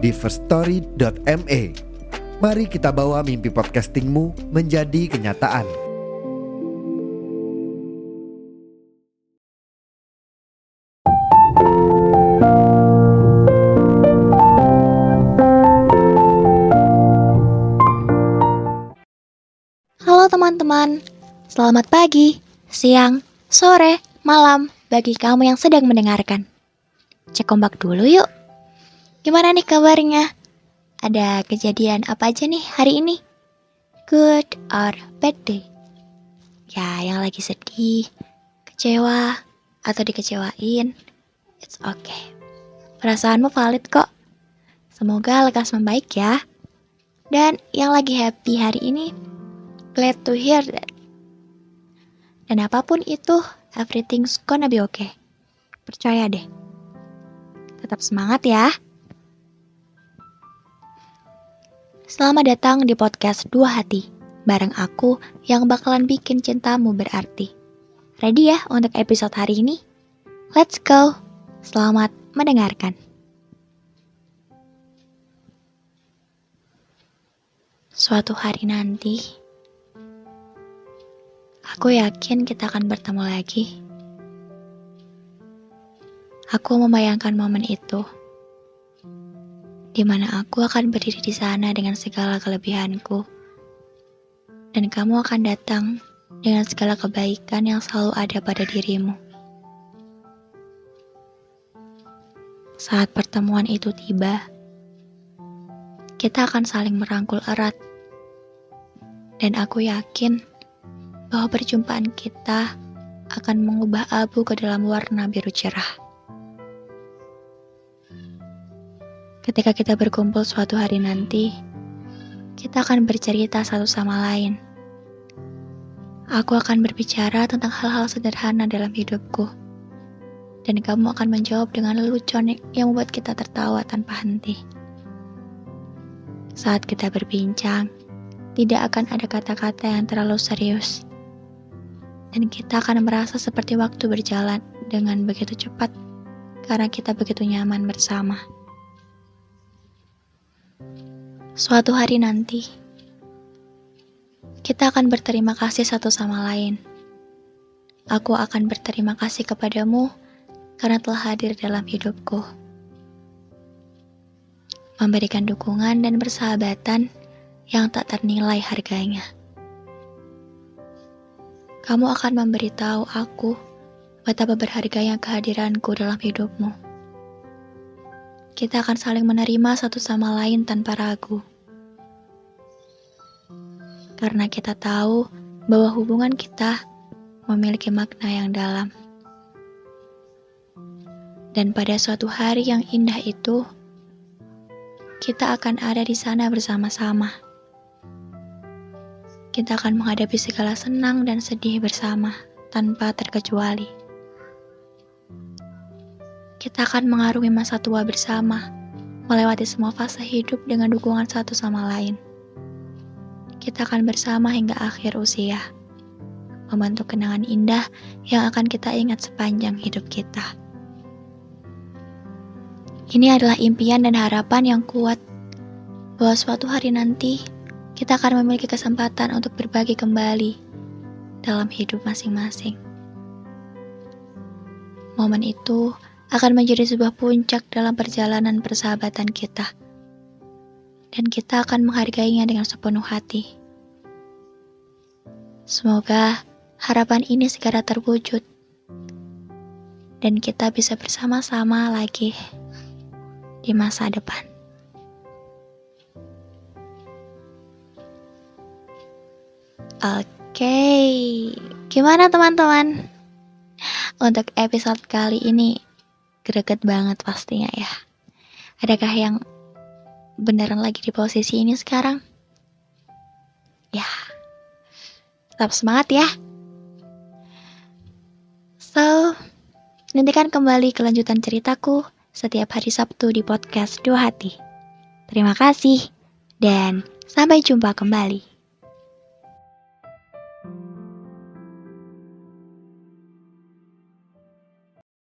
di firststory.me. Mari kita bawa mimpi podcastingmu menjadi kenyataan. Halo teman-teman, selamat pagi, siang, sore, malam bagi kamu yang sedang mendengarkan. Cek ombak dulu yuk. Gimana nih kabarnya? Ada kejadian apa aja nih hari ini? Good or bad day? Ya, yang lagi sedih, kecewa, atau dikecewain, it's okay. Perasaanmu valid kok. Semoga lekas membaik ya. Dan yang lagi happy hari ini, glad to hear that. Dan apa pun itu, everything's gonna be okay. Percaya deh. Tetap semangat ya. Selamat datang di podcast Dua Hati, bareng aku yang bakalan bikin cintamu berarti. Ready ya untuk episode hari ini? Let's go. Selamat mendengarkan. Suatu hari nanti, aku yakin kita akan bertemu lagi. Aku membayangkan momen itu, di mana aku akan berdiri di sana dengan segala kelebihanku, dan kamu akan datang dengan segala kebaikan yang selalu ada pada dirimu. Saat pertemuan itu tiba, kita akan saling merangkul erat, dan aku yakin bahwa perjumpaan kita akan mengubah abu ke dalam warna biru cerah. Ketika kita berkumpul suatu hari nanti, kita akan bercerita satu sama lain. Aku akan berbicara tentang hal-hal sederhana dalam hidupku, dan kamu akan menjawab dengan lelucon yang membuat kita tertawa tanpa henti. Saat kita berbincang, tidak akan ada kata-kata yang terlalu serius, dan kita akan merasa seperti waktu berjalan dengan begitu cepat karena kita begitu nyaman bersama. Suatu hari nanti, kita akan berterima kasih satu sama lain. Aku akan berterima kasih kepadamu karena telah hadir dalam hidupku. Memberikan dukungan dan persahabatan yang tak ternilai harganya. Kamu akan memberitahu aku betapa berharganya kehadiranku dalam hidupmu. Kita akan saling menerima satu sama lain tanpa ragu karena kita tahu bahwa hubungan kita memiliki makna yang dalam. Dan pada suatu hari yang indah itu, kita akan ada di sana bersama-sama. Kita akan menghadapi segala senang dan sedih bersama tanpa terkecuali. Kita akan mengarungi masa tua bersama, melewati semua fase hidup dengan dukungan satu sama lain kita akan bersama hingga akhir usia, membentuk kenangan indah yang akan kita ingat sepanjang hidup kita. Ini adalah impian dan harapan yang kuat bahwa suatu hari nanti kita akan memiliki kesempatan untuk berbagi kembali dalam hidup masing-masing. Momen itu akan menjadi sebuah puncak dalam perjalanan persahabatan kita dan kita akan menghargainya dengan sepenuh hati. Semoga harapan ini segera terwujud dan kita bisa bersama-sama lagi di masa depan. Oke, gimana teman-teman? Untuk episode kali ini greget banget pastinya ya. Adakah yang beneran lagi di posisi ini sekarang. Ya, tetap semangat ya. So, nantikan kembali kelanjutan ceritaku setiap hari Sabtu di podcast Dua Hati. Terima kasih, dan sampai jumpa kembali.